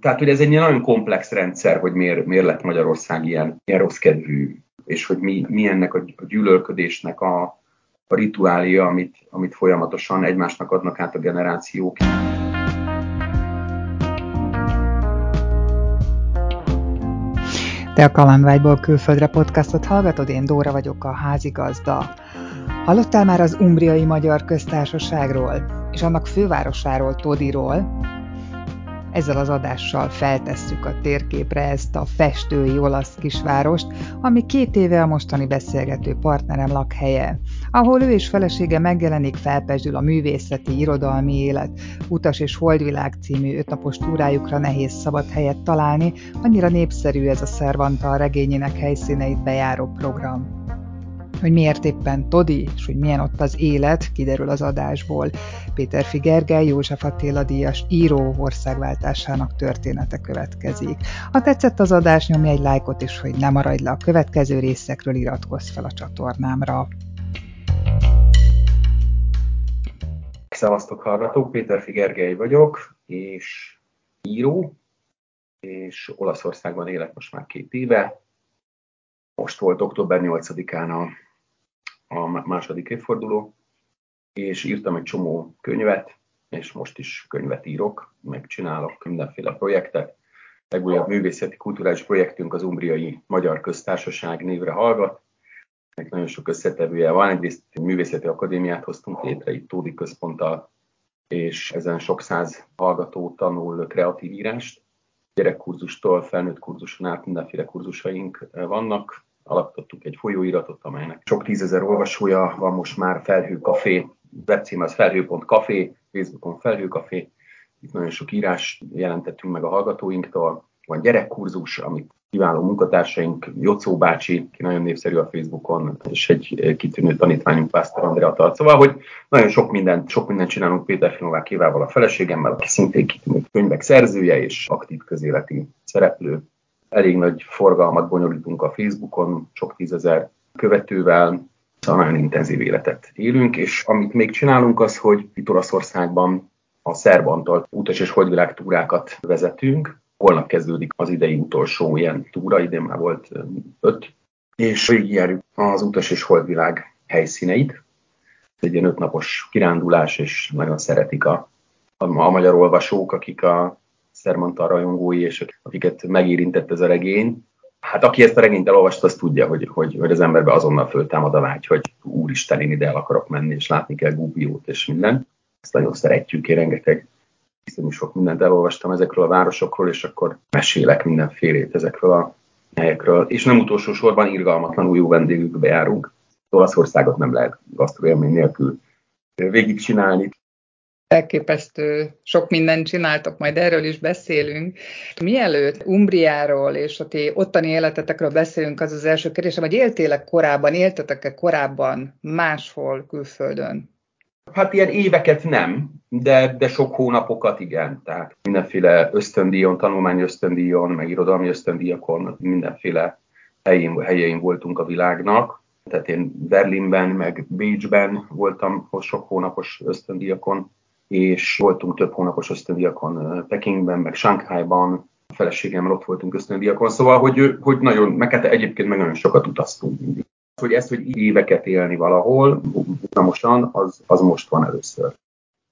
Tehát, hogy ez egy nagyon komplex rendszer, hogy miért, miért lett Magyarország ilyen, ilyen rossz kedvű, és hogy mi, mi ennek a, a gyűlölködésnek a, a rituália, amit, amit folyamatosan egymásnak adnak át a generációk. Te a Kalandvágyból külföldre podcastot hallgatod, én Dóra vagyok a házigazda. Hallottál már az Umbriai Magyar Köztársaságról, és annak fővárosáról, Todiról, ezzel az adással feltesszük a térképre ezt a festői olasz kisvárost, ami két éve a mostani beszélgető partnerem lakhelye, ahol ő és felesége megjelenik, felpesdül a művészeti, irodalmi élet, Utas és Holdvilág című ötnapos túrájukra nehéz szabad helyet találni, annyira népszerű ez a Szervanta regényének helyszíneit bejáró program hogy miért éppen Todi, és hogy milyen ott az élet, kiderül az adásból. Péter Figergely, József Attila díjas író országváltásának története következik. Ha tetszett az adás, nyomj egy lájkot, és hogy ne maradj le a következő részekről, iratkozz fel a csatornámra. Szevasztok hallgatók, Péter Figergely vagyok, és író, és Olaszországban élek most már két éve. Most volt október 8-án a a második évforduló, és írtam egy csomó könyvet, és most is könyvet írok, megcsinálok mindenféle projektet. Legújabb művészeti kulturális projektünk az Umbriai Magyar Köztársaság névre hallgat. Meg nagyon sok összetevője van. Egyrészt egy művészeti akadémiát hoztunk létre itt Tódi központtal, és ezen sok száz hallgató tanul kreatív írást. Gyerekkurzustól felnőtt kurzuson át mindenféle kurzusaink vannak, alapítottunk egy folyóiratot, amelynek sok tízezer olvasója van most már, Felhőkafé, webcím az felhő.café, Facebookon Felhőkafé, itt nagyon sok írás jelentettünk meg a hallgatóinktól, van gyerekkurzus, amit kiváló munkatársaink, Jocó bácsi, ki nagyon népszerű a Facebookon, és egy kitűnő tanítványunk, Pásztor Andrea tart. Szóval, hogy nagyon sok mindent, sok mindent csinálunk Péter Finovákévával a feleségemmel, aki szintén kitűnő könyvek szerzője és aktív közéleti szereplő elég nagy forgalmat bonyolítunk a Facebookon, sok tízezer követővel, szóval nagyon intenzív életet élünk, és amit még csinálunk az, hogy itt Olaszországban a Szerb Antal utas és holdvilág túrákat vezetünk. Holnap kezdődik az idei utolsó ilyen túra, idén már volt öt, és végigjárjuk az utas és holdvilág helyszíneit. Egy ilyen ötnapos kirándulás, és nagyon szeretik a, a, a magyar olvasók, akik a Szermanta rajongói, és akiket megérintett ez a regény. Hát aki ezt a regényt elolvasta, az tudja, hogy, hogy, hogy az emberbe azonnal föltámad a vágy, hogy úristen, én ide el akarok menni, és látni kell Gubiót és minden. Ezt nagyon szeretjük, én rengeteg hiszen sok mindent elolvastam ezekről a városokról, és akkor mesélek mindenfélét ezekről a helyekről. És nem utolsó sorban irgalmatlanul jó vendégükbe járunk. Olaszországot nem lehet gasztroélmény nélkül végigcsinálni elképesztő sok mindent csináltok, majd erről is beszélünk. Mielőtt Umbriáról és a ti ottani életetekről beszélünk, az az első kérdésem, hogy éltélek korábban, éltetek-e korábban máshol külföldön? Hát ilyen éveket nem, de, de sok hónapokat igen. Tehát mindenféle ösztöndíjon, tanulmány ösztöndíjon, meg irodalmi ösztöndíjakon, mindenféle helyén, helyein voltunk a világnak. Tehát én Berlinben, meg Bécsben voltam sok hónapos ösztöndíjakon, és voltunk több hónapos ösztöndiakon Pekingben, meg Shanghaiban, a feleségemmel ott voltunk ösztöndiakon, szóval, hogy, hogy nagyon, meg hát egyébként meg nagyon sokat utaztunk mindig. Hogy ezt, hogy éveket élni valahol, utamosan, az, az most van először.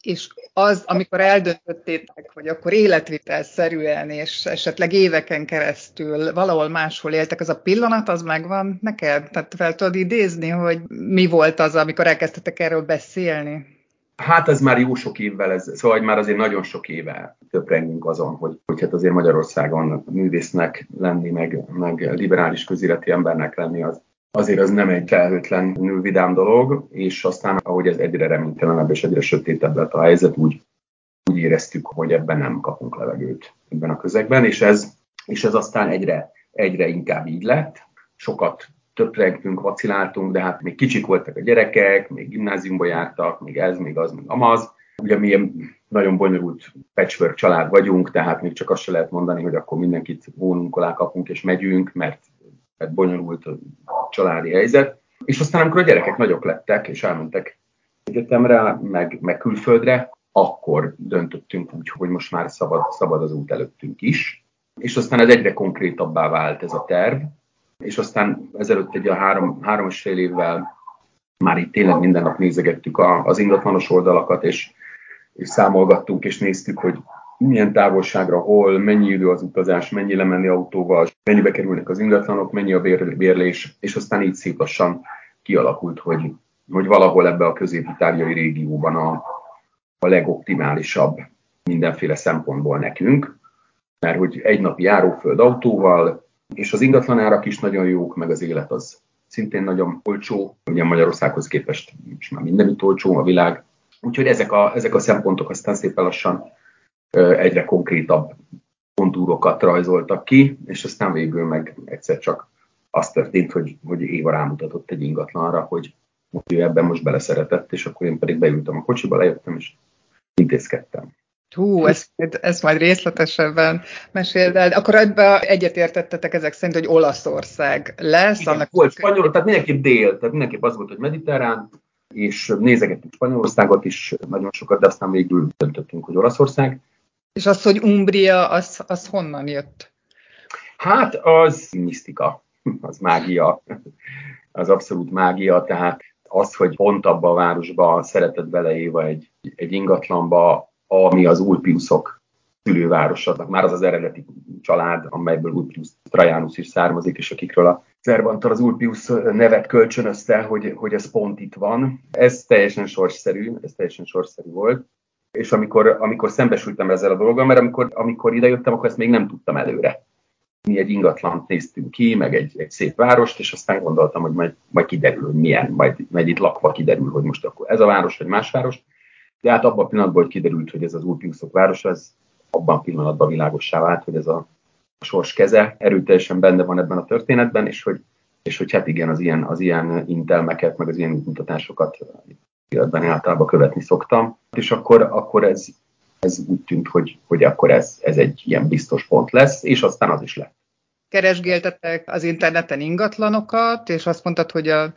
És az, amikor eldöntöttétek, hogy akkor életvitelszerűen, és esetleg éveken keresztül valahol máshol éltek, az a pillanat, az megvan neked? Tehát fel tudod idézni, hogy mi volt az, amikor elkezdtetek erről beszélni? Hát ez már jó sok évvel, ez, szóval már azért nagyon sok éve töprengünk azon, hogy, hogy hát azért Magyarországon művésznek lenni, meg, meg liberális közéleti embernek lenni, az, azért az nem egy felhőtlen vidám dolog, és aztán ahogy ez egyre reménytelenebb és egyre sötétebb lett a helyzet, úgy, úgy éreztük, hogy ebben nem kapunk levegőt ebben a közegben, és ez, és ez aztán egyre, egyre inkább így lett. Sokat töprengtünk, vaciláltunk, de hát még kicsik voltak a gyerekek, még gimnáziumba jártak, még ez, még az, még amaz. Ugye mi nagyon bonyolult patchwork család vagyunk, tehát még csak azt se lehet mondani, hogy akkor mindenkit vonunk alá kapunk és megyünk, mert, mert bonyolult a családi helyzet. És aztán, amikor a gyerekek nagyok lettek, és elmentek egyetemre, meg, meg külföldre, akkor döntöttünk úgy, hogy most már szabad, szabad az út előttünk is. És aztán ez egyre konkrétabbá vált ez a terv, és aztán ezelőtt egy a három, három és fél évvel már itt tényleg minden nap nézegettük a, az ingatlanos oldalakat, és, és számolgattunk, és néztük, hogy milyen távolságra, hol, mennyi idő az utazás, mennyi lemenni autóval, mennyibe kerülnek az ingatlanok, mennyi a bérlés, és aztán így szép lassan kialakult, hogy, hogy valahol ebbe a közép-itáliai régióban a, a legoptimálisabb mindenféle szempontból nekünk, mert hogy egy napi járóföld autóval, és az ingatlanárak is nagyon jók, meg az élet az szintén nagyon olcsó, ugye Magyarországhoz képest is már mindenütt olcsó a világ. Úgyhogy ezek a, ezek a szempontok aztán szépen lassan egyre konkrétabb kontúrokat rajzoltak ki, és aztán végül meg egyszer csak az történt, hogy, hogy Éva rámutatott egy ingatlanra, hogy ő ebben most beleszeretett, és akkor én pedig beültem a kocsiba, lejöttem, és intézkedtem. Hú, ezt, ezt majd részletesebben meséld el. Akkor ebbe egyetértettetek ezek szerint, hogy Olaszország lesz. Igen, annak volt spanyol, tehát mindenképp dél, tehát mindenképp az volt, hogy mediterrán, és nézegettünk Spanyolországot is nagyon sokat, de aztán végül döntöttünk, hogy Olaszország. És az, hogy Umbria, az, az honnan jött? Hát az misztika, az mágia, az abszolút mágia, tehát az, hogy pont abba a városba szeretett beleéva egy, egy ingatlanba, ami az Ulpiusok szülővárosa, már az az eredeti család, amelyből Ulpius Trajanus is származik, és akikről a Cervantal az Ulpius nevet kölcsönözte, hogy, hogy ez pont itt van. Ez teljesen sorszerű, ez teljesen sorszerű volt. És amikor, amikor szembesültem ezzel a dologgal, mert amikor, amikor idejöttem, akkor ezt még nem tudtam előre. Mi egy ingatlant néztünk ki, meg egy, egy szép várost, és aztán gondoltam, hogy majd, majd kiderül, hogy milyen, majd, majd itt lakva kiderül, hogy most akkor ez a város, vagy más város. De hát abban a pillanatban, hogy kiderült, hogy ez az Ulpiusok városa, ez abban a pillanatban világossá vált, hogy ez a sors keze erőteljesen benne van ebben a történetben, és hogy, és hogy hát igen, az ilyen, az ilyen intelmeket, meg az ilyen mutatásokat életben általában követni szoktam. És akkor, akkor ez, ez úgy tűnt, hogy, hogy akkor ez, ez egy ilyen biztos pont lesz, és aztán az is lett. Keresgéltetek az interneten ingatlanokat, és azt mondtad, hogy a,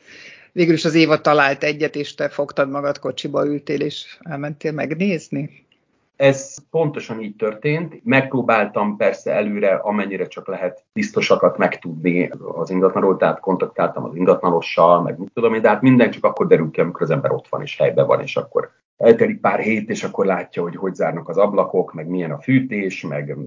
végül is az Éva talált egyet, és te fogtad magad kocsiba, ültél, és elmentél megnézni? Ez pontosan így történt. Megpróbáltam persze előre, amennyire csak lehet biztosakat megtudni az ingatlanról, tehát kontaktáltam az ingatlanossal, meg mit tudom én, de hát minden csak akkor derül ki, amikor az ember ott van és helyben van, és akkor eltelik pár hét, és akkor látja, hogy hogy zárnak az ablakok, meg milyen a fűtés, meg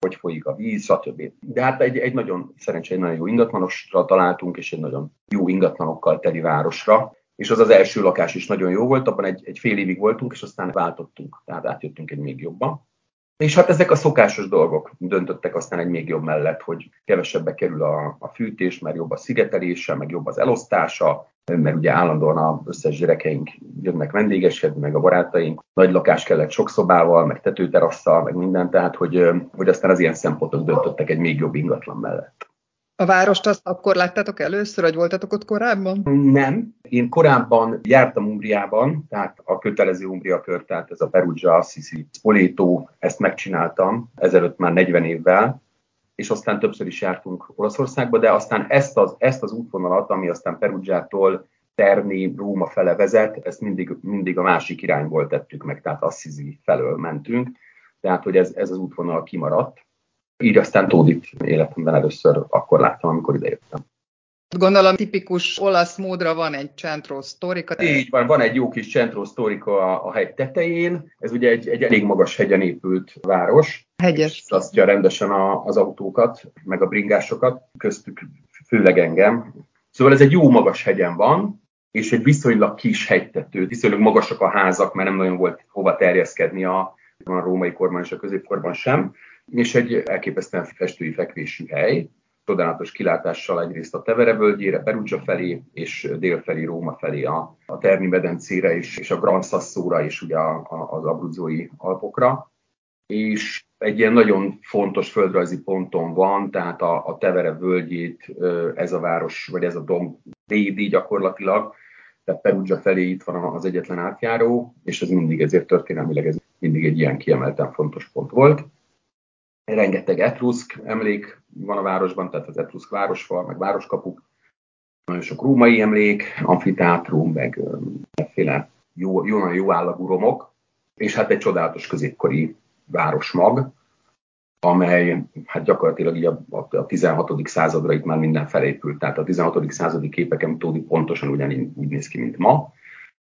hogy folyik a víz, stb. De hát egy, egy nagyon, szerencsére egy nagyon jó ingatlanosra találtunk, és egy nagyon jó ingatlanokkal teli városra, és az az első lakás is nagyon jó volt, abban egy, egy fél évig voltunk, és aztán váltottunk, tehát átjöttünk egy még jobban. És hát ezek a szokásos dolgok döntöttek aztán egy még jobb mellett, hogy kevesebbe kerül a, a fűtés, mert jobb a szigetelése, meg jobb az elosztása, mert ugye állandóan az összes gyerekeink jönnek vendégeskedni, meg a barátaink. Nagy lakás kellett sok szobával, meg tetőterasszal, meg minden, tehát hogy, hogy aztán az ilyen szempontok döntöttek egy még jobb ingatlan mellett. A várost azt akkor láttátok először, vagy voltatok ott korábban? Nem. Én korábban jártam Umbriában, tehát a kötelező Umbria kör, tehát ez a Perugia, Assisi, Spoleto, ezt megcsináltam ezelőtt már 40 évvel, és aztán többször is jártunk Olaszországba, de aztán ezt az, ezt az útvonalat, ami aztán Perugiától Terni, Róma fele vezet, ezt mindig, mindig a másik irányból tettük meg, tehát Assisi felől mentünk, tehát hogy ez, ez az útvonal kimaradt. Így aztán Tódit életemben először akkor láttam, amikor idejöttem. Gondolom tipikus olasz módra van egy centro sztorika. Így van, van egy jó kis centro sztorika a, a hegy tetején. Ez ugye egy, egy elég magas hegyen épült város. Hegyes. Asztja rendesen a, az autókat, meg a bringásokat, köztük főleg engem. Szóval ez egy jó magas hegyen van, és egy viszonylag kis hegytető, viszonylag magasak a házak, mert nem nagyon volt hova terjeszkedni a, a római korban és a középkorban sem és egy elképesztően festői fekvésű hely, csodálatos kilátással egyrészt a Tevere völgyére, Perugia felé, és dél felé, Róma felé a, a Terni medencére, és, és a Gran Sassóra, és ugye a, a, az Abruzzói Alpokra. És egy ilyen nagyon fontos földrajzi ponton van, tehát a, a Tevere völgyét ez a város, vagy ez a domb védi gyakorlatilag, tehát Perugia felé itt van az egyetlen átjáró, és ez mindig ezért történelmileg ez mindig egy ilyen kiemelten fontos pont volt. Rengeteg etruszk emlék van a városban, tehát az etruszk városfal, meg városkapuk. Nagyon sok római emlék, amfiteátrum, meg efféle jó, jó, nagyon jó állagú romok. és hát egy csodálatos középkori városmag, amely hát gyakorlatilag így a, a 16. századra itt már minden felépült. Tehát a 16. századi képeken Tódi pontosan ugyanígy néz ki, mint ma.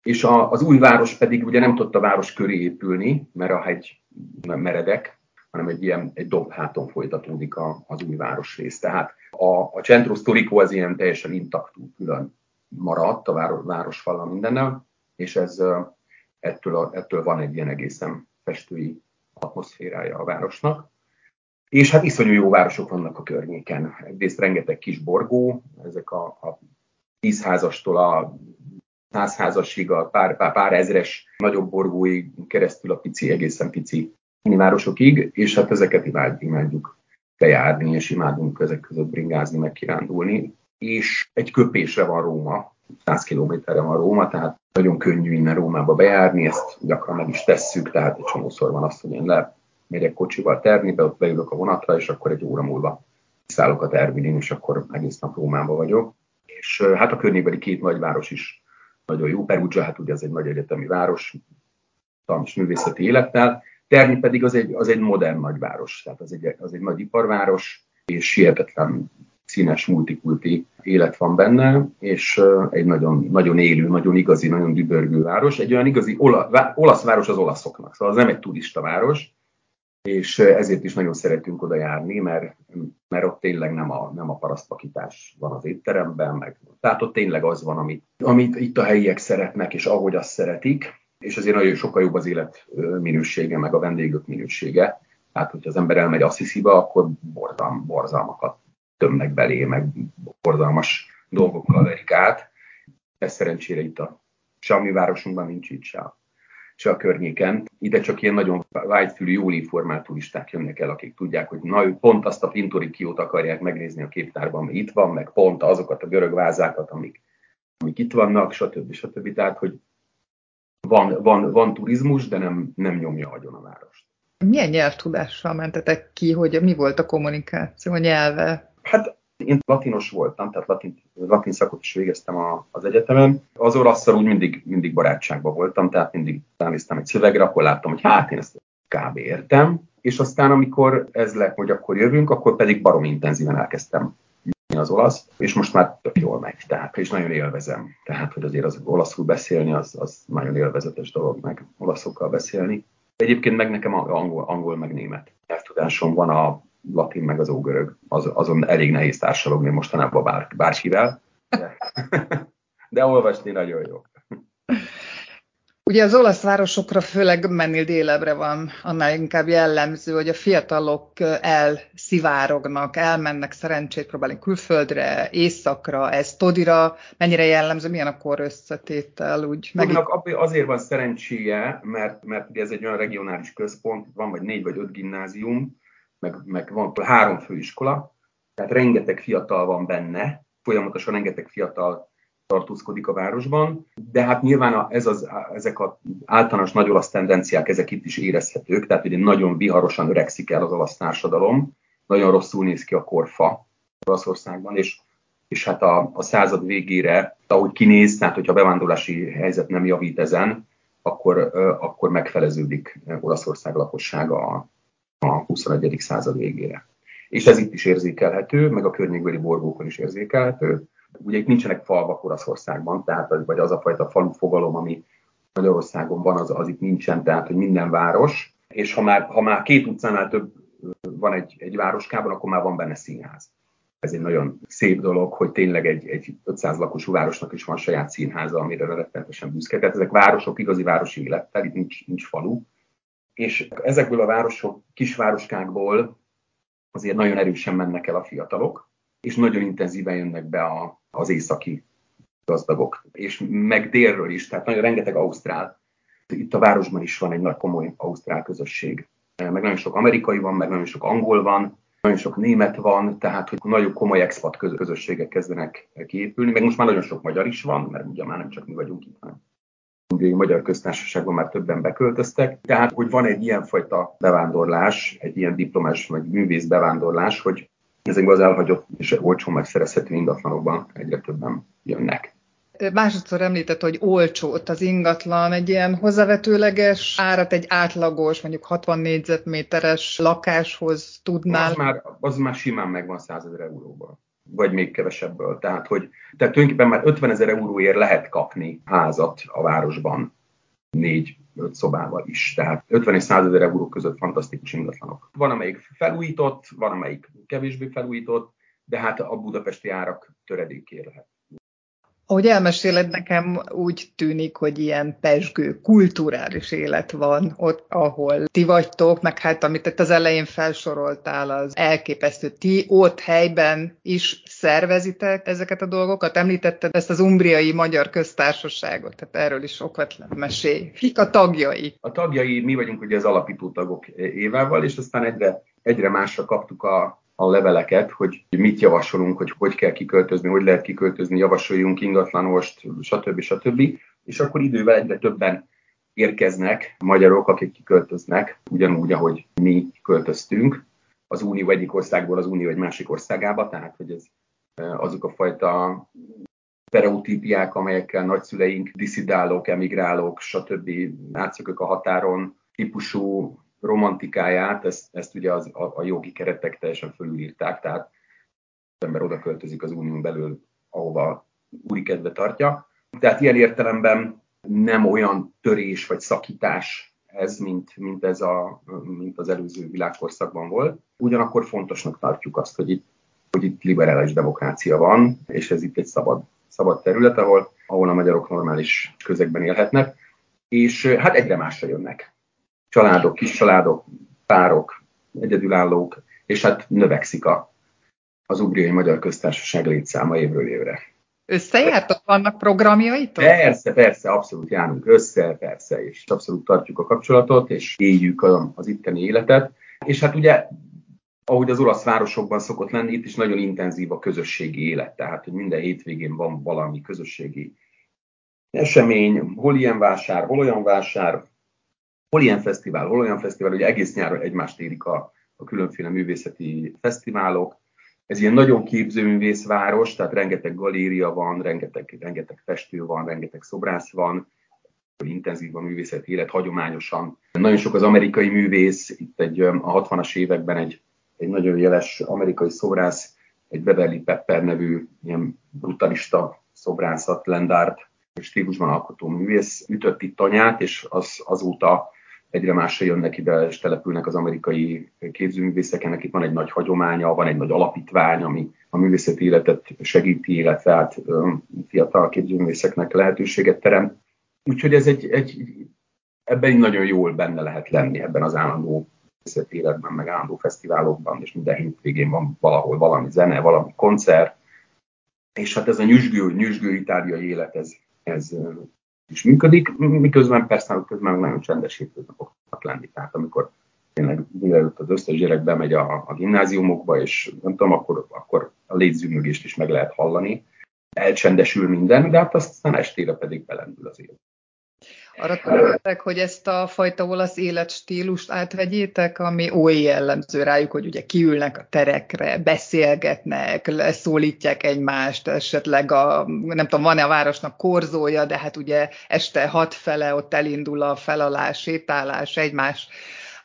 És a, az új város pedig ugye nem tudta város köré épülni, mert a hegy meredek, hanem egy ilyen egy dobháton folytatódik a, az új városrész. Tehát a, a Centro Storico az ilyen teljesen intaktú külön maradt a város, városfallal mindennel, és ez ettől, a, ettől van egy ilyen egészen festői atmoszférája a városnak. És hát iszonyú jó városok vannak a környéken. Egyrészt rengeteg kis borgó, ezek a, a tízházastól a százházasig, a pár, pár, pár ezres nagyobb borgóig keresztül a pici, egészen pici városokig, és hát ezeket imád, imádjuk bejárni, és imádunk ezek között bringázni, meg kirándulni. És egy köpésre van Róma, 100 kilométerre van Róma, tehát nagyon könnyű innen Rómába bejárni, ezt gyakran meg is tesszük, tehát egy csomószor van az, hogy én le megyek kocsival Ternibe, ott beülök a vonatra, és akkor egy óra múlva szállok a Terminin, és akkor egész nap Rómába vagyok. És hát a környékbeli két nagyváros is nagyon jó. Perugia, hát ugye az egy nagy egyetemi város, és művészeti élettel. Terni pedig az egy, az egy modern nagyváros, tehát az egy, az egy nagy iparváros, és hihetetlen színes, multikulti élet van benne, és egy nagyon, nagyon élő, nagyon igazi, nagyon dübörgő város. Egy olyan igazi ola, olasz város az olaszoknak, szóval az nem egy turista város, és ezért is nagyon szeretünk oda járni, mert, mert ott tényleg nem a, nem a parasztpakítás van az étteremben, meg, tehát ott tényleg az van, amit, amit itt a helyiek szeretnek, és ahogy azt szeretik, és azért nagyon sokkal jobb az élet minősége, meg a vendégök minősége. Tehát, hogyha az ember elmegy Assisi-ba, akkor borzalm, borzalmakat tömnek belé, meg borzalmas dolgokkal verik át. Ez szerencsére itt a Sami városunkban nincs itt se se a környéken. Ide csak ilyen nagyon vágyfülű, jól informált turisták jönnek el, akik tudják, hogy na, pont azt a pintorikiót akarják megnézni a képtárban, ami itt van, meg pont azokat a görög vázákat, amik, amik itt vannak, stb. stb. Tehát, hogy van, van, van turizmus, de nem, nem nyomja agyon a várost. Milyen nyelvtudással mentetek ki, hogy mi volt a kommunikáció, a nyelve? Hát én latinos voltam, tehát latin, latin szakot is végeztem a, az egyetemen. Az olasszal úgy mindig, mindig barátságban voltam, tehát mindig ránéztem egy szövegre, akkor láttam, hogy hát én ezt kb. értem. És aztán, amikor ez lett, hogy akkor jövünk, akkor pedig barom intenzíven elkezdtem az olasz, és most már tök jól megy, tehát és nagyon élvezem. Tehát, hogy azért az olaszul beszélni, az, az nagyon élvezetes dolog, meg olaszokkal beszélni. Egyébként meg nekem angol, angol meg német nyelvtudásom van a latin meg az ógörög. Az, azon elég nehéz társalogni mostanában bár, bárkivel. De, de olvasni nagyon jó. Ugye az olasz városokra főleg mennél délebre van, annál inkább jellemző, hogy a fiatalok elszivárognak, elmennek szerencsét próbálni külföldre, északra, ez Todira, mennyire jellemző, milyen a kor összetétel? Úgy Todinak azért van szerencséje, mert, mert ez egy olyan regionális központ, van vagy négy vagy öt gimnázium, meg, meg van három főiskola, tehát rengeteg fiatal van benne, folyamatosan rengeteg fiatal tartózkodik a városban, de hát nyilván a, ez az, ezek az általános nagy olasz tendenciák, ezek itt is érezhetők, tehát ugye nagyon viharosan öregszik el az olasz társadalom, nagyon rosszul néz ki a korfa Olaszországban, és, és hát a, a század végére, ahogy kinéz, tehát hogyha a bevándorlási helyzet nem javít ezen, akkor, akkor megfeleződik Olaszország lakossága a, a 21. század végére. És ez itt is érzékelhető, meg a környékbeli borgókon is érzékelhető. Ugye itt nincsenek falvak Olaszországban, tehát vagy az a fajta falu fogalom, ami Magyarországon van, az, az itt nincsen, tehát hogy minden város, és ha már, ha már két utcánál több van egy, egy városkában, akkor már van benne színház. Ez egy nagyon szép dolog, hogy tényleg egy, egy 500 lakosú városnak is van saját színháza, amire rettenetesen büszke. Tehát ezek városok, igazi városi élettel, itt nincs, nincs falu, és ezekből a városok, kisvároskákból azért nagyon erősen mennek el a fiatalok, és nagyon intenzíven jönnek be a, az északi gazdagok, és meg délről is, tehát nagyon rengeteg ausztrál. Itt a városban is van egy nagy komoly ausztrál közösség. Meg nagyon sok amerikai van, meg nagyon sok angol van, nagyon sok német van, tehát hogy nagyon komoly expat közösségek kezdenek kiépülni, meg most már nagyon sok magyar is van, mert ugye már nem csak mi vagyunk itt, hanem Ungariai Magyar Köztársaságban már többen beköltöztek. Tehát, hogy van egy ilyenfajta bevándorlás, egy ilyen diplomás vagy művész bevándorlás, hogy ezekben az elhagyott és olcsó megszerezhető ingatlanokban egyre többen jönnek. Másodszor említett, hogy olcsó ott az ingatlan, egy ilyen hozzávetőleges árat egy átlagos, mondjuk 60 négyzetméteres lakáshoz tudnál. Az már, az már simán megvan 100 ezer euróban vagy még kevesebből. Tehát, hogy, tehát tulajdonképpen már 50 ezer euróért lehet kapni házat a városban négy öt szobával is. Tehát 50 és 100 ezer euró között fantasztikus ingatlanok. Van, amelyik felújított, van, amelyik kevésbé felújított, de hát a budapesti árak töredékért lehet. Ahogy elmeséled, nekem úgy tűnik, hogy ilyen pesgő, kulturális élet van ott, ahol ti vagytok, meg hát amit itt az elején felsoroltál, az elképesztő. Ti ott helyben is szervezitek ezeket a dolgokat? Említetted ezt az umbriai magyar köztársaságot, tehát erről is okvetlen mesélj. Kik a tagjai? A tagjai, mi vagyunk ugye az alapító tagok évával, és aztán egyre, egyre másra kaptuk a a leveleket, hogy mit javasolunk, hogy hogy kell kiköltözni, hogy lehet kiköltözni, javasoljunk ingatlanost, stb. stb. És akkor idővel egyre többen érkeznek magyarok, akik kiköltöznek, ugyanúgy, ahogy mi költöztünk az Unió egyik országból az Unió egy másik országába, tehát hogy ez e, azok a fajta stereotípiák, amelyekkel nagyszüleink, diszidálók, emigrálók, stb. átszökök a határon típusú romantikáját, ezt, ezt ugye az, a, a jogi keretek teljesen fölülírták, tehát az ember oda költözik az unión belül, ahova úri kedve tartja. Tehát ilyen értelemben nem olyan törés vagy szakítás ez, mint, mint, ez a, mint az előző világkorszakban volt. Ugyanakkor fontosnak tartjuk azt, hogy itt, hogy itt liberális demokrácia van, és ez itt egy szabad, szabad terület, ahol, ahol a magyarok normális közegben élhetnek, és hát egyre másra jönnek családok, kis családok, párok, egyedülállók, és hát növekszik a, az Ugriai Magyar Köztársaság létszáma évről évre. Összejártak? Vannak programjaitok? Persze, persze, abszolút járunk össze, persze, és abszolút tartjuk a kapcsolatot, és éljük az itteni életet. És hát ugye, ahogy az olasz városokban szokott lenni, itt is nagyon intenzív a közösségi élet, tehát hogy minden hétvégén van valami közösségi esemény, hol ilyen vásár, hol olyan vásár, hol ilyen fesztivál, hol olyan fesztivál, hogy egész nyáron egymást érik a, a különféle művészeti fesztiválok. Ez ilyen nagyon képzőművészváros, tehát rengeteg galéria van, rengeteg, rengeteg festő van, rengeteg szobrász van, intenzív a művészeti élet hagyományosan. Nagyon sok az amerikai művész, itt egy, a 60-as években egy, egy nagyon jeles amerikai szobrász, egy Beverly Pepper nevű ilyen brutalista szobrászat, Lendart stílusban alkotó művész ütött itt anyát, és az, azóta egyre másra jönnek ide, és települnek az amerikai képzőművészek. Ennek itt van egy nagy hagyománya, van egy nagy alapítvány, ami a művészeti életet segíti, illetve hát fiatal képzőművészeknek lehetőséget teremt. Úgyhogy ez egy, egy ebben nagyon jól benne lehet lenni ebben az állandó művészeti életben, meg állandó fesztiválokban, és minden hétvégén van valahol valami zene, valami koncert, és hát ez a nyüzsgő, nyüzsgő itáliai élet, ez, ez is működik, miközben persze közben nagyon csendes hétköznapok lenni. Tehát amikor tényleg délelőtt az összes gyerek bemegy a, a gimnáziumokba, és nem tudom, akkor, akkor a légyzűmögést is meg lehet hallani. Elcsendesül minden, de hát aztán estére pedig belendül az élet. Arra tudjátok, hogy ezt a fajta olasz életstílust átvegyétek, ami oly jellemző rájuk, hogy ugye kiülnek a terekre, beszélgetnek, leszólítják egymást, esetleg a, nem tudom, van-e a városnak korzója, de hát ugye este hat fele ott elindul a felalás, sétálás, egymás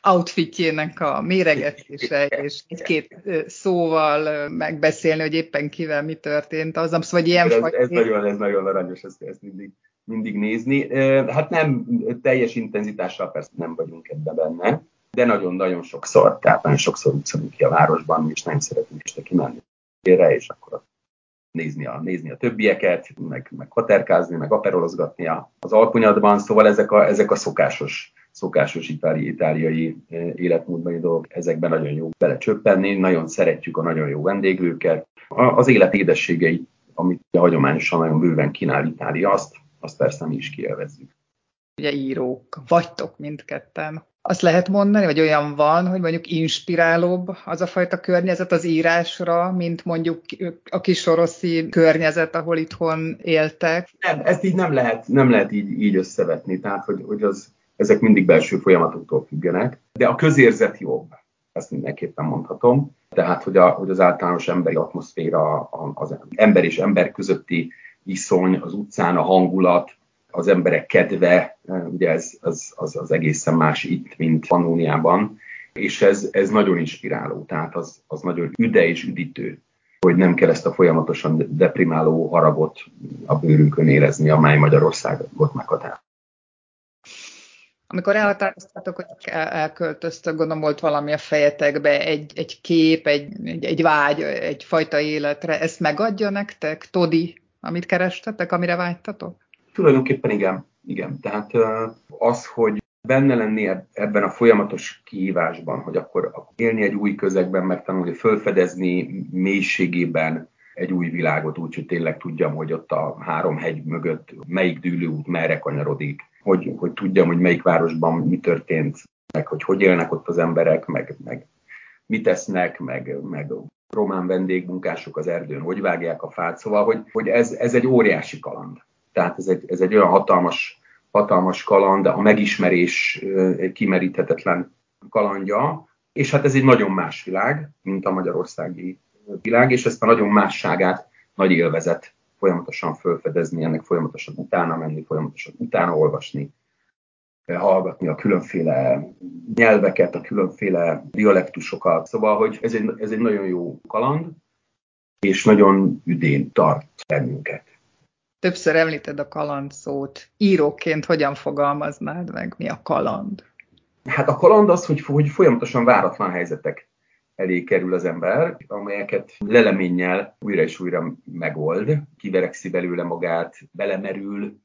outfitjének a méregetése, és egy-két szóval megbeszélni, hogy éppen kivel mi történt, az, vagy ilyen ez, ez, nagyon, ez nagyon aranyos, ez, ez mindig mindig nézni. Hát nem teljes intenzitással persze nem vagyunk ebbe benne, de nagyon-nagyon sokszor, tehát nagyon sokszor utcunk ki a városban, és nem szeretünk este kimenni erre, és akkor nézni a, nézni a többieket, meg, meg haterkázni, meg aperolozgatni az alkonyatban, szóval ezek a, ezek a szokásos, szokásos itáli, itáliai életmódbeli dolgok, ezekben nagyon jó belecsöppenni, nagyon szeretjük a nagyon jó vendéglőket. Az élet édességei, amit hagyományosan nagyon bőven kínál Itália, azt azt persze mi is kielvezzük. Ugye írók vagytok mindketten. Azt lehet mondani, vagy olyan van, hogy mondjuk inspirálóbb az a fajta környezet az írásra, mint mondjuk a kisoroszi környezet, ahol itthon éltek? Nem, ezt így nem lehet, nem lehet így, így összevetni, tehát hogy, hogy az, ezek mindig belső folyamatoktól függenek, de a közérzet jobb, ezt mindenképpen mondhatom. Tehát, hogy, a, hogy az általános emberi atmoszféra, az ember és ember közötti iszony, az utcán a hangulat, az emberek kedve, ugye ez az, az, az egészen más itt, mint Pannóniában, és ez, ez nagyon inspiráló, tehát az, az nagyon üde és üdítő, hogy nem kell ezt a folyamatosan deprimáló haragot a bőrünkön érezni, amely Magyarországot meghatároz. Amikor elhatároztatok, hogy elköltöztök, gondolom volt valami a fejetekbe, egy, egy kép, egy, egy, egy vágy, egyfajta életre. Ezt megadja nektek, Todi, amit kerestetek, amire vágytatok? Tulajdonképpen igen. igen. Tehát az, hogy benne lenni ebben a folyamatos kihívásban, hogy akkor élni egy új közegben, megtanulni, fölfedezni mélységében egy új világot, úgyhogy tényleg tudjam, hogy ott a három hegy mögött melyik dűlőút merre kanyarodik, hogy, hogy tudjam, hogy melyik városban mi történt, meg hogy hogy élnek ott az emberek, meg, meg mit tesznek, meg, meg román vendégmunkások az erdőn, hogy vágják a fát, szóval, hogy, hogy ez, ez egy óriási kaland. Tehát ez egy, ez egy olyan hatalmas, hatalmas kaland, a megismerés egy kimeríthetetlen kalandja, és hát ez egy nagyon más világ, mint a magyarországi világ, és ezt a nagyon másságát nagy élvezet folyamatosan felfedezni, ennek folyamatosan utána menni, folyamatosan utána olvasni, hallgatni a különféle nyelveket, a különféle dialektusokat. Szóval, hogy ez egy, ez egy nagyon jó kaland, és nagyon üdén tart bennünket. Többször említed a kaland szót. Íróként hogyan fogalmaznád meg, mi a kaland? Hát a kaland az, hogy, hogy folyamatosan váratlan helyzetek elé kerül az ember, amelyeket leleménnyel újra és újra megold, kiverekszi belőle magát, belemerül,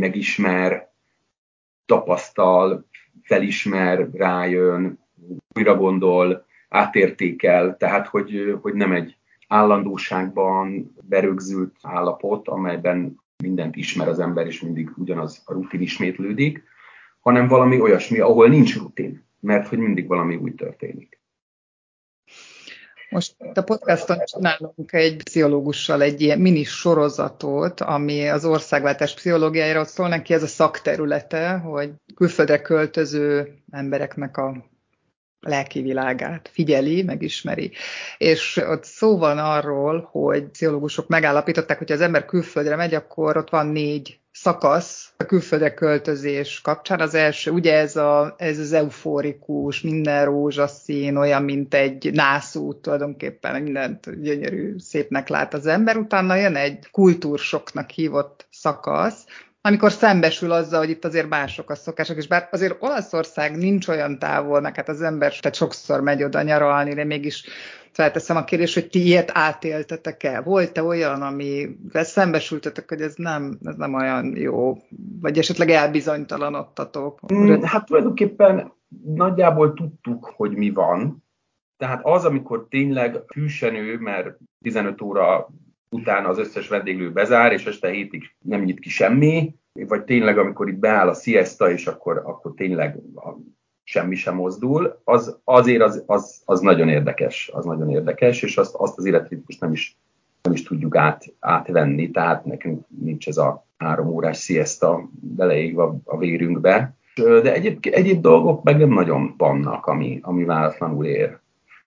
megismer, tapasztal, felismer, rájön, újra gondol, átértékel, tehát hogy, hogy nem egy állandóságban berögzült állapot, amelyben mindent ismer az ember, és mindig ugyanaz a rutin ismétlődik, hanem valami olyasmi, ahol nincs rutin, mert hogy mindig valami új történik. Most a podcaston csinálunk egy pszichológussal egy ilyen mini sorozatot, ami az országváltás pszichológiájáról szól, neki ez a szakterülete, hogy külföldre költöző embereknek a lelki világát figyeli, megismeri. És ott szó van arról, hogy pszichológusok megállapították, hogy az ember külföldre megy, akkor ott van négy szakasz a külföldre költözés kapcsán. Az első, ugye ez, a, ez az euforikus, minden rózsaszín, olyan, mint egy nászút tulajdonképpen, mindent gyönyörű, szépnek lát az ember. Utána jön egy kultúrsoknak hívott szakasz, amikor szembesül azzal, hogy itt azért mások a szokások, és bár azért Olaszország nincs olyan távol, meg hát az ember tehát sokszor megy oda nyaralni, de mégis felteszem a kérdést, hogy ti ilyet átéltetek el? Volt-e olyan, ami szembesültetek, hogy ez nem, ez nem olyan jó, vagy esetleg elbizonytalanodtatok? Mm, hát tulajdonképpen nagyjából tudtuk, hogy mi van. Tehát az, amikor tényleg fűsenő, mert 15 óra utána az összes vendéglő bezár, és este hétig nem nyit ki semmi, vagy tényleg, amikor itt beáll a siesta, és akkor, akkor tényleg semmi sem mozdul, az azért az, az, az, nagyon érdekes, az nagyon érdekes, és azt, azt az életritmust nem is, nem is tudjuk át, átvenni, tehát nekünk nincs ez a három órás siesta beleégve a vérünkbe. De egyéb, egyéb dolgok meg nem nagyon vannak, ami, ami váratlanul ér.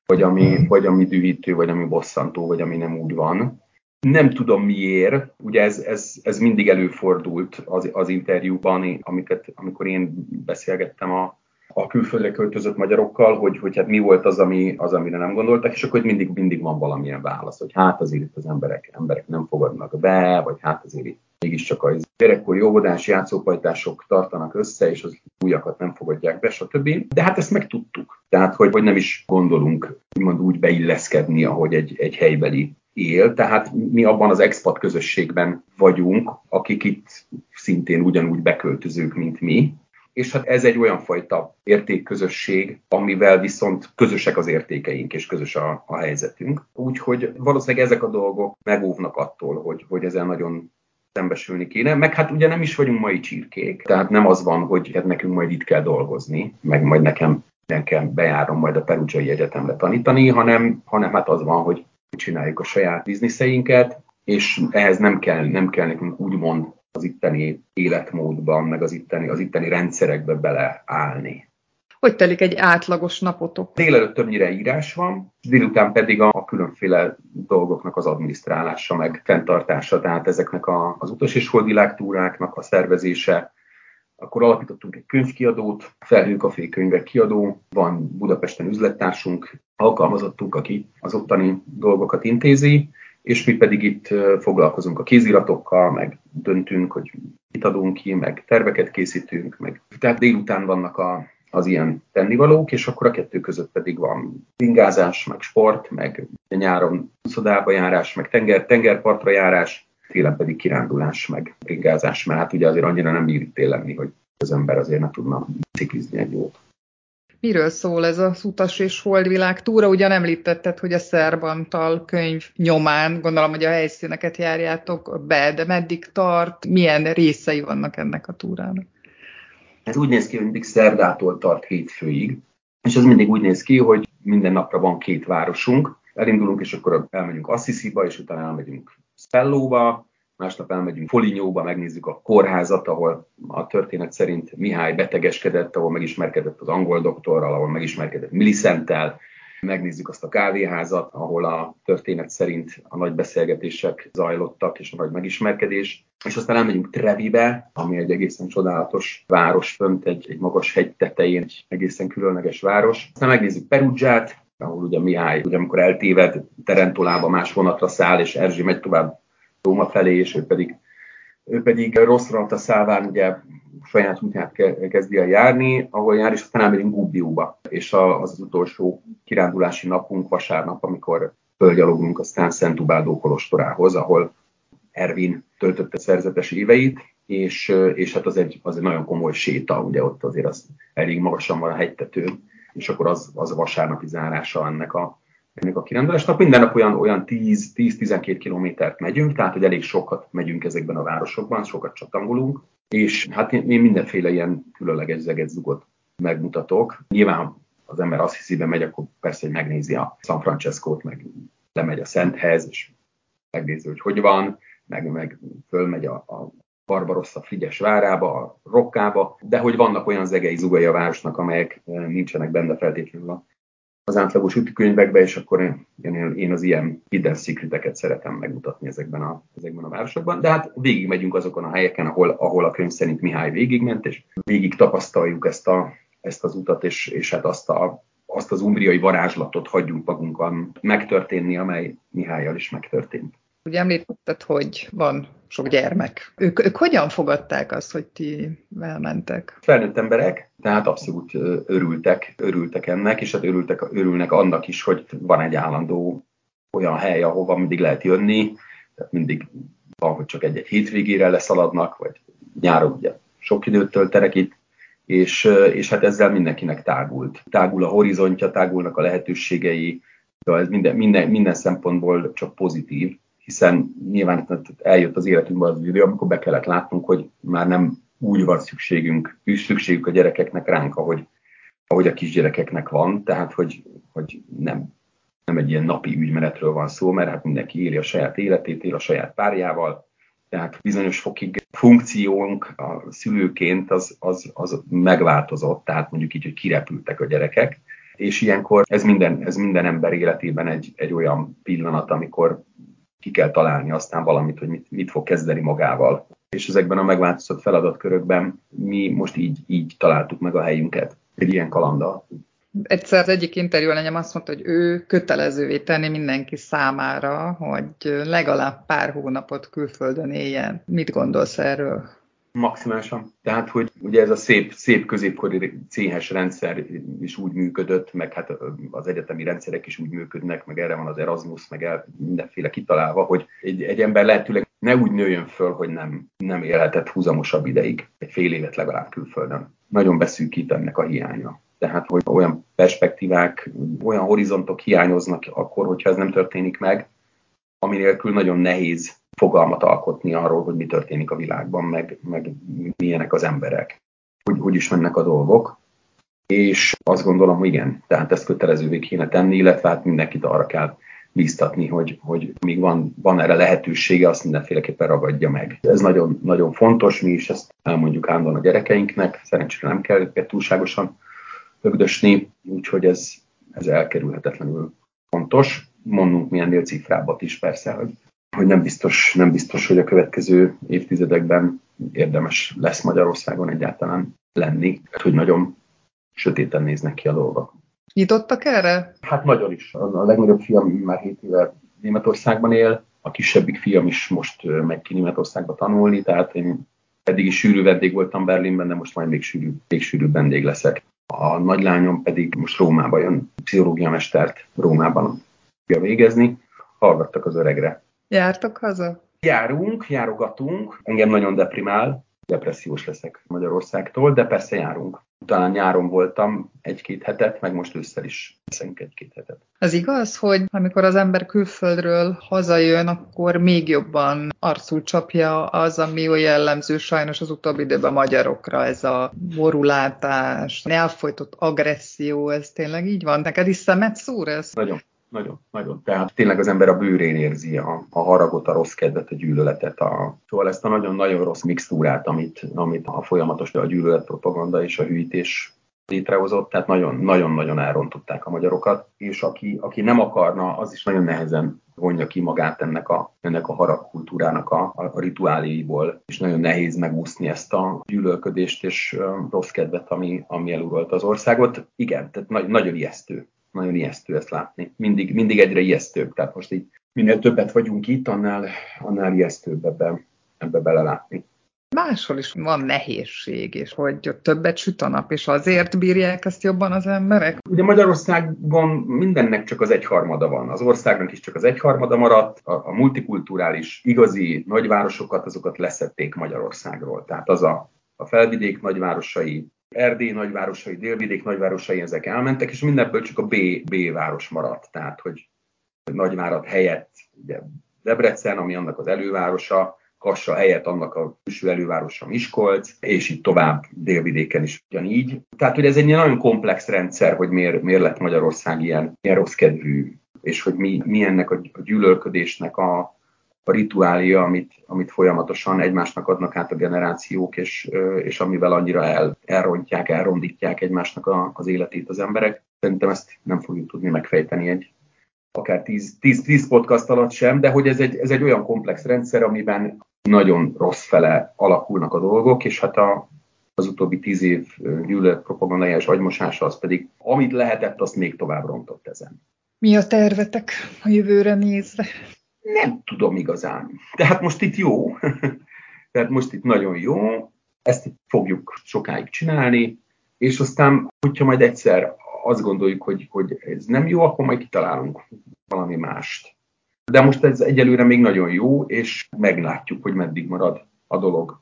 Vagy ami, vagy ami dühítő, vagy ami bosszantó, vagy ami nem úgy van. Nem tudom miért, ugye ez, ez, ez mindig előfordult az, az interjúban, amiket, amikor én beszélgettem a, a külföldre költözött magyarokkal, hogy, hogy hát mi volt az, ami, az, amire nem gondoltak, és akkor mindig, mindig van valamilyen válasz, hogy hát azért itt az emberek, emberek nem fogadnak be, vagy hát azért itt mégiscsak a gyerekkori óvodás játszópajtások tartanak össze, és az újakat nem fogadják be, stb. De hát ezt megtudtuk. Tehát, hogy, hogy nem is gondolunk úgymond úgy beilleszkedni, ahogy egy, egy helybeli él, tehát mi abban az expat közösségben vagyunk, akik itt szintén ugyanúgy beköltözők, mint mi, és hát ez egy olyan fajta értékközösség, amivel viszont közösek az értékeink, és közös a, a helyzetünk. Úgyhogy valószínűleg ezek a dolgok megóvnak attól, hogy, hogy ezzel nagyon szembesülni kéne. Meg hát ugye nem is vagyunk mai csirkék, tehát nem az van, hogy hát nekünk majd itt kell dolgozni, meg majd nekem nekem bejárom majd a Perugiai Egyetemre tanítani, hanem, hanem hát az van, hogy csináljuk a saját bizniszeinket, és ehhez nem kell, nem kell nekünk úgymond az itteni életmódban, meg az itteni, az itteni rendszerekbe beleállni. Hogy telik egy átlagos napotok? Délelőtt többnyire írás van, délután pedig a, a különféle dolgoknak az adminisztrálása, meg fenntartása, tehát ezeknek a, az utas és holdvilágtúráknak a szervezése, akkor alapítottunk egy könyvkiadót, Felhőkafé könyvek kiadó, van Budapesten üzlettársunk, alkalmazottunk, aki az ottani dolgokat intézi, és mi pedig itt foglalkozunk a kéziratokkal, meg döntünk, hogy mit adunk ki, meg terveket készítünk, meg tehát délután vannak a, az ilyen tennivalók, és akkor a kettő között pedig van ingázás, meg sport, meg nyáron szodába járás, meg tenger, tengerpartra járás, télen pedig kirándulás, meg ingázás, mert hát ugye azért annyira nem bír itt lenni, hogy az ember azért ne tudna ciklizni egy jót. Miről szól ez az utas és holdvilág túra? Ugyan említetted, hogy a Szerbantal könyv nyomán, gondolom, hogy a helyszíneket járjátok be, de meddig tart, milyen részei vannak ennek a túrának? Ez úgy néz ki, hogy mindig szerdától tart hétfőig, és ez mindig úgy néz ki, hogy minden napra van két városunk, elindulunk, és akkor elmegyünk Assisi-ba, és utána elmegyünk Spellóba, másnap elmegyünk Folinyóba, megnézzük a kórházat, ahol a történet szerint Mihály betegeskedett, ahol megismerkedett az angol doktorral, ahol megismerkedett Millicenttel, megnézzük azt a kávéházat, ahol a történet szerint a nagy beszélgetések zajlottak, és a nagy megismerkedés. És aztán elmegyünk Trevibe, ami egy egészen csodálatos város fönt, egy, egy magas hegy tetején, egy egészen különleges város. Aztán megnézzük Perugiát, ahol ugye Mihály, ugye amikor eltéved, Terentolába más vonatra száll, és Erzsi megy tovább Róma felé, és ő pedig, ő pedig rosszra a száván ugye saját útját kezdi el járni, ahol jár, és aztán elmegyünk Gubbioba. És az az utolsó kirándulási napunk vasárnap, amikor fölgyalogunk aztán Szent Ubádó kolostorához, ahol Ervin töltötte szerzetes éveit, és, és hát az egy, az egy nagyon komoly séta, ugye ott azért az elég magasan van a hegytetőn, és akkor az, az a vasárnapi zárása ennek a, ennek a kirándulásnak. Minden nap olyan, olyan 10-12 kilométert megyünk, tehát hogy elég sokat megyünk ezekben a városokban, sokat csatangolunk, és hát én, mindenféle ilyen különleges zeget zugot megmutatok. Nyilván az ember azt hiszi, megy, akkor persze, hogy megnézi a San Francesco-t, meg lemegy a Szenthez, és megnézi, hogy hogy van, meg, meg fölmegy a, a Barbarossa Frigyes várába, a Rokkába, de hogy vannak olyan zegei zugai a városnak, amelyek eh, nincsenek benne feltétlenül a az átlagos útikönyvekbe, és akkor én, én az ilyen hidden secreteket szeretem megmutatni ezekben a, ezekben a városokban. De hát végig megyünk azokon a helyeken, ahol, ahol a könyv szerint Mihály végigment, és végig tapasztaljuk ezt, a, ezt az utat, és, és hát azt, a, azt az umbriai varázslatot hagyjuk magunkon megtörténni, amely Mihályjal is megtörtént. Ugye említetted, hogy van sok gyermek. Ők, ők hogyan fogadták azt, hogy ti elmentek? Felnőtt emberek, tehát abszolút örültek, örültek ennek, és hát örültek, örülnek annak is, hogy van egy állandó olyan hely, ahova mindig lehet jönni, tehát mindig van, hogy csak egy-egy hétvégére leszaladnak, vagy nyáron ugye sok időt töltenek itt, és, és hát ezzel mindenkinek tágult. Tágul a horizontja, tágulnak a lehetőségei, de ez minden, minden, minden szempontból csak pozitív hiszen nyilván eljött az életünkben az idő, amikor be kellett látnunk, hogy már nem úgy van szükségünk, szükségük a gyerekeknek ránk, ahogy, ahogy a kisgyerekeknek van, tehát hogy, hogy nem, nem egy ilyen napi ügymenetről van szó, mert hát mindenki éli a saját életét, él a saját párjával, tehát bizonyos fokig funkciónk a szülőként az, az, az megváltozott, tehát mondjuk így, hogy kirepültek a gyerekek, és ilyenkor ez minden, ez minden ember életében egy, egy olyan pillanat, amikor ki kell találni aztán valamit, hogy mit, mit fog kezdeni magával. És ezekben a megváltozott feladatkörökben mi most így, így találtuk meg a helyünket egy ilyen kalandal. Egyszer az egyik interjú lenyem azt mondta, hogy ő kötelezővé tenni mindenki számára, hogy legalább pár hónapot külföldön éljen. Mit gondolsz erről? Maximálisan. Tehát, hogy ugye ez a szép, szép középkori céhes rendszer is úgy működött, meg hát az egyetemi rendszerek is úgy működnek, meg erre van az Erasmus, meg el, mindenféle kitalálva, hogy egy, egy ember lehetőleg ne úgy nőjön föl, hogy nem, nem élhetett húzamosabb ideig, egy fél évet legalább külföldön. Nagyon beszűkít ennek a hiánya. Tehát, hogy olyan perspektívák, olyan horizontok hiányoznak akkor, hogyha ez nem történik meg, ami nélkül nagyon nehéz fogalmat alkotni arról, hogy mi történik a világban, meg, meg milyenek az emberek, hogy hogy is mennek a dolgok. És azt gondolom, hogy igen, tehát ezt kötelezővé kéne tenni, illetve hát mindenkit arra kell bíztatni, hogy, hogy még van, van erre lehetősége, azt mindenféleképpen ragadja meg. Ez nagyon, nagyon fontos, mi is ezt elmondjuk állandóan a gyerekeinknek, szerencsére nem kell őket túlságosan ögdösni, úgyhogy ez, ez elkerülhetetlenül fontos. Mondunk milyen cifrábat is persze, hogy, hogy nem, biztos, nem biztos, hogy a következő évtizedekben érdemes lesz Magyarországon egyáltalán lenni, hogy nagyon sötéten néznek ki a dolgok. Nyitottak erre? Hát nagyon is. A legnagyobb fiam már 7 éve Németországban él, a kisebbik fiam is most megy ki Németországba tanulni, tehát én eddig is sűrű vendég voltam Berlinben, de most majd még sűrű, még sűrűbb vendég leszek. A nagylányom pedig most Rómába jön, pszichológia mestert Rómában fogja végezni. Hallgattak az öregre. Jártok haza? Járunk, járogatunk. Engem nagyon deprimál, depressziós leszek Magyarországtól, de persze járunk. Talán nyáron voltam egy-két hetet, meg most ősszel is leszünk egy-két hetet. Az igaz, hogy amikor az ember külföldről hazajön, akkor még jobban arcul csapja az, ami olyan jellemző sajnos az utóbbi időben magyarokra, ez a borulátás, elfolytott agresszió, ez tényleg így van? Neked is szemet szúr ez? Nagyon nagyon, nagyon. Tehát tényleg az ember a bőrén érzi a, a haragot, a rossz kedvet, a gyűlöletet. A, szóval ezt a nagyon-nagyon rossz mixtúrát, amit, amit a folyamatos a gyűlöletpropaganda és a hűítés létrehozott, tehát nagyon-nagyon elrontották a magyarokat, és aki, aki nem akarna, az is nagyon nehezen vonja ki magát ennek a, ennek a haragkultúrának a, a rituáléiból, és nagyon nehéz megúszni ezt a gyűlölködést és rossz kedvet, ami, ami eluralt az országot. Igen, tehát na, nagyon ijesztő nagyon ijesztő ezt látni. Mindig, mindig egyre ijesztőbb. Tehát most így minél többet vagyunk itt, annál, annál ijesztőbb ebbe, ebbe belelátni. Máshol is van nehézség, és hogy többet süt a nap, és azért bírják ezt jobban az emberek? Ugye Magyarországon mindennek csak az egyharmada van. Az országnak is csak az egyharmada maradt. A, a multikulturális, igazi nagyvárosokat, azokat leszették Magyarországról. Tehát az a, a felvidék nagyvárosai, Erdély nagyvárosai, délvidék nagyvárosai, ezek elmentek, és mindenből csak a B, B város maradt. Tehát, hogy Nagyvárad helyett ugye Debrecen, ami annak az elővárosa, Kassa helyett annak a külső elővárosa Miskolc, és így tovább délvidéken is ugyanígy. Tehát, hogy ez egy nagyon komplex rendszer, hogy miért, miért lett Magyarország ilyen, ilyen rossz kedvű, és hogy mi, mi ennek a gyűlölködésnek a rituália, amit, amit folyamatosan egymásnak adnak át a generációk, és, és amivel annyira el, elrontják, elrondítják egymásnak a, az életét az emberek. Szerintem ezt nem fogjuk tudni megfejteni egy akár 10 podcast alatt sem, de hogy ez egy, ez egy olyan komplex rendszer, amiben nagyon rossz fele alakulnak a dolgok, és hát a, az utóbbi tíz év gyűlölet propagandája és agymosása az pedig, amit lehetett, azt még tovább rontott ezen. Mi a tervetek a jövőre nézve? Nem tudom igazán. Tehát most itt jó. Tehát most itt nagyon jó. Ezt itt fogjuk sokáig csinálni, és aztán, hogyha majd egyszer azt gondoljuk, hogy, hogy ez nem jó, akkor majd kitalálunk valami mást. De most ez egyelőre még nagyon jó, és meglátjuk, hogy meddig marad a dolog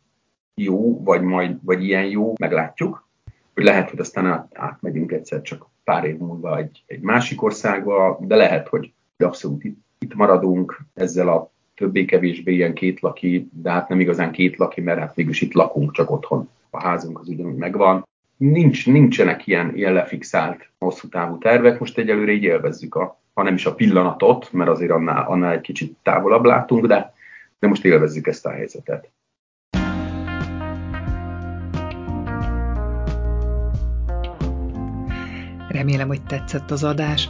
jó, vagy majd, vagy ilyen jó, meglátjuk. Hogy lehet, hogy aztán át, átmegyünk egyszer csak pár év múlva egy, egy másik országba, de lehet, hogy abszolút itt itt maradunk ezzel a többé-kevésbé ilyen két laki, de hát nem igazán két laki, mert hát mégis itt lakunk, csak otthon. A házunk az ugyanúgy megvan. Nincs, nincsenek ilyen, ilyen lefixált hosszú távú tervek, most egyelőre így élvezzük a, ha nem is a pillanatot, mert azért annál, annál egy kicsit távolabb látunk, de, de most élvezzük ezt a helyzetet. Remélem, hogy tetszett az adás.